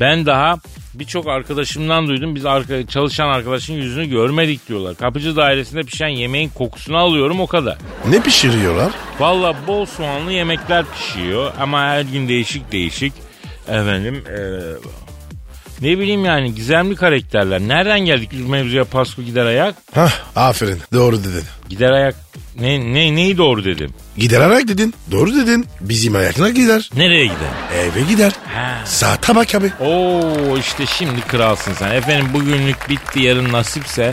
Ben daha birçok arkadaşımdan duydum. Biz arka, çalışan arkadaşın yüzünü görmedik diyorlar. Kapıcı dairesinde pişen yemeğin kokusunu alıyorum o kadar. Ne pişiriyorlar? Valla bol soğanlı yemekler pişiyor ama her gün değişik değişik. Efendim eee, ne bileyim yani gizemli karakterler. Nereden geldik biz mevzuya Pasko gider ayak? Hah aferin doğru dedin. Gider ayak ne, ne, neyi doğru dedim? Gider ayak dedin. Doğru dedin. Bizim ayaklar gider. Nereye gider? Eve gider. Ha. Saate bak abi. Oo işte şimdi kralsın sen. Efendim bugünlük bitti yarın nasipse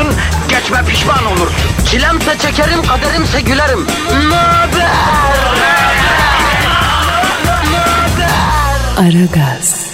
olursun, geçme pişman olursun. Çilemse çekerim, kaderimse gülerim. Möber! Aragaz.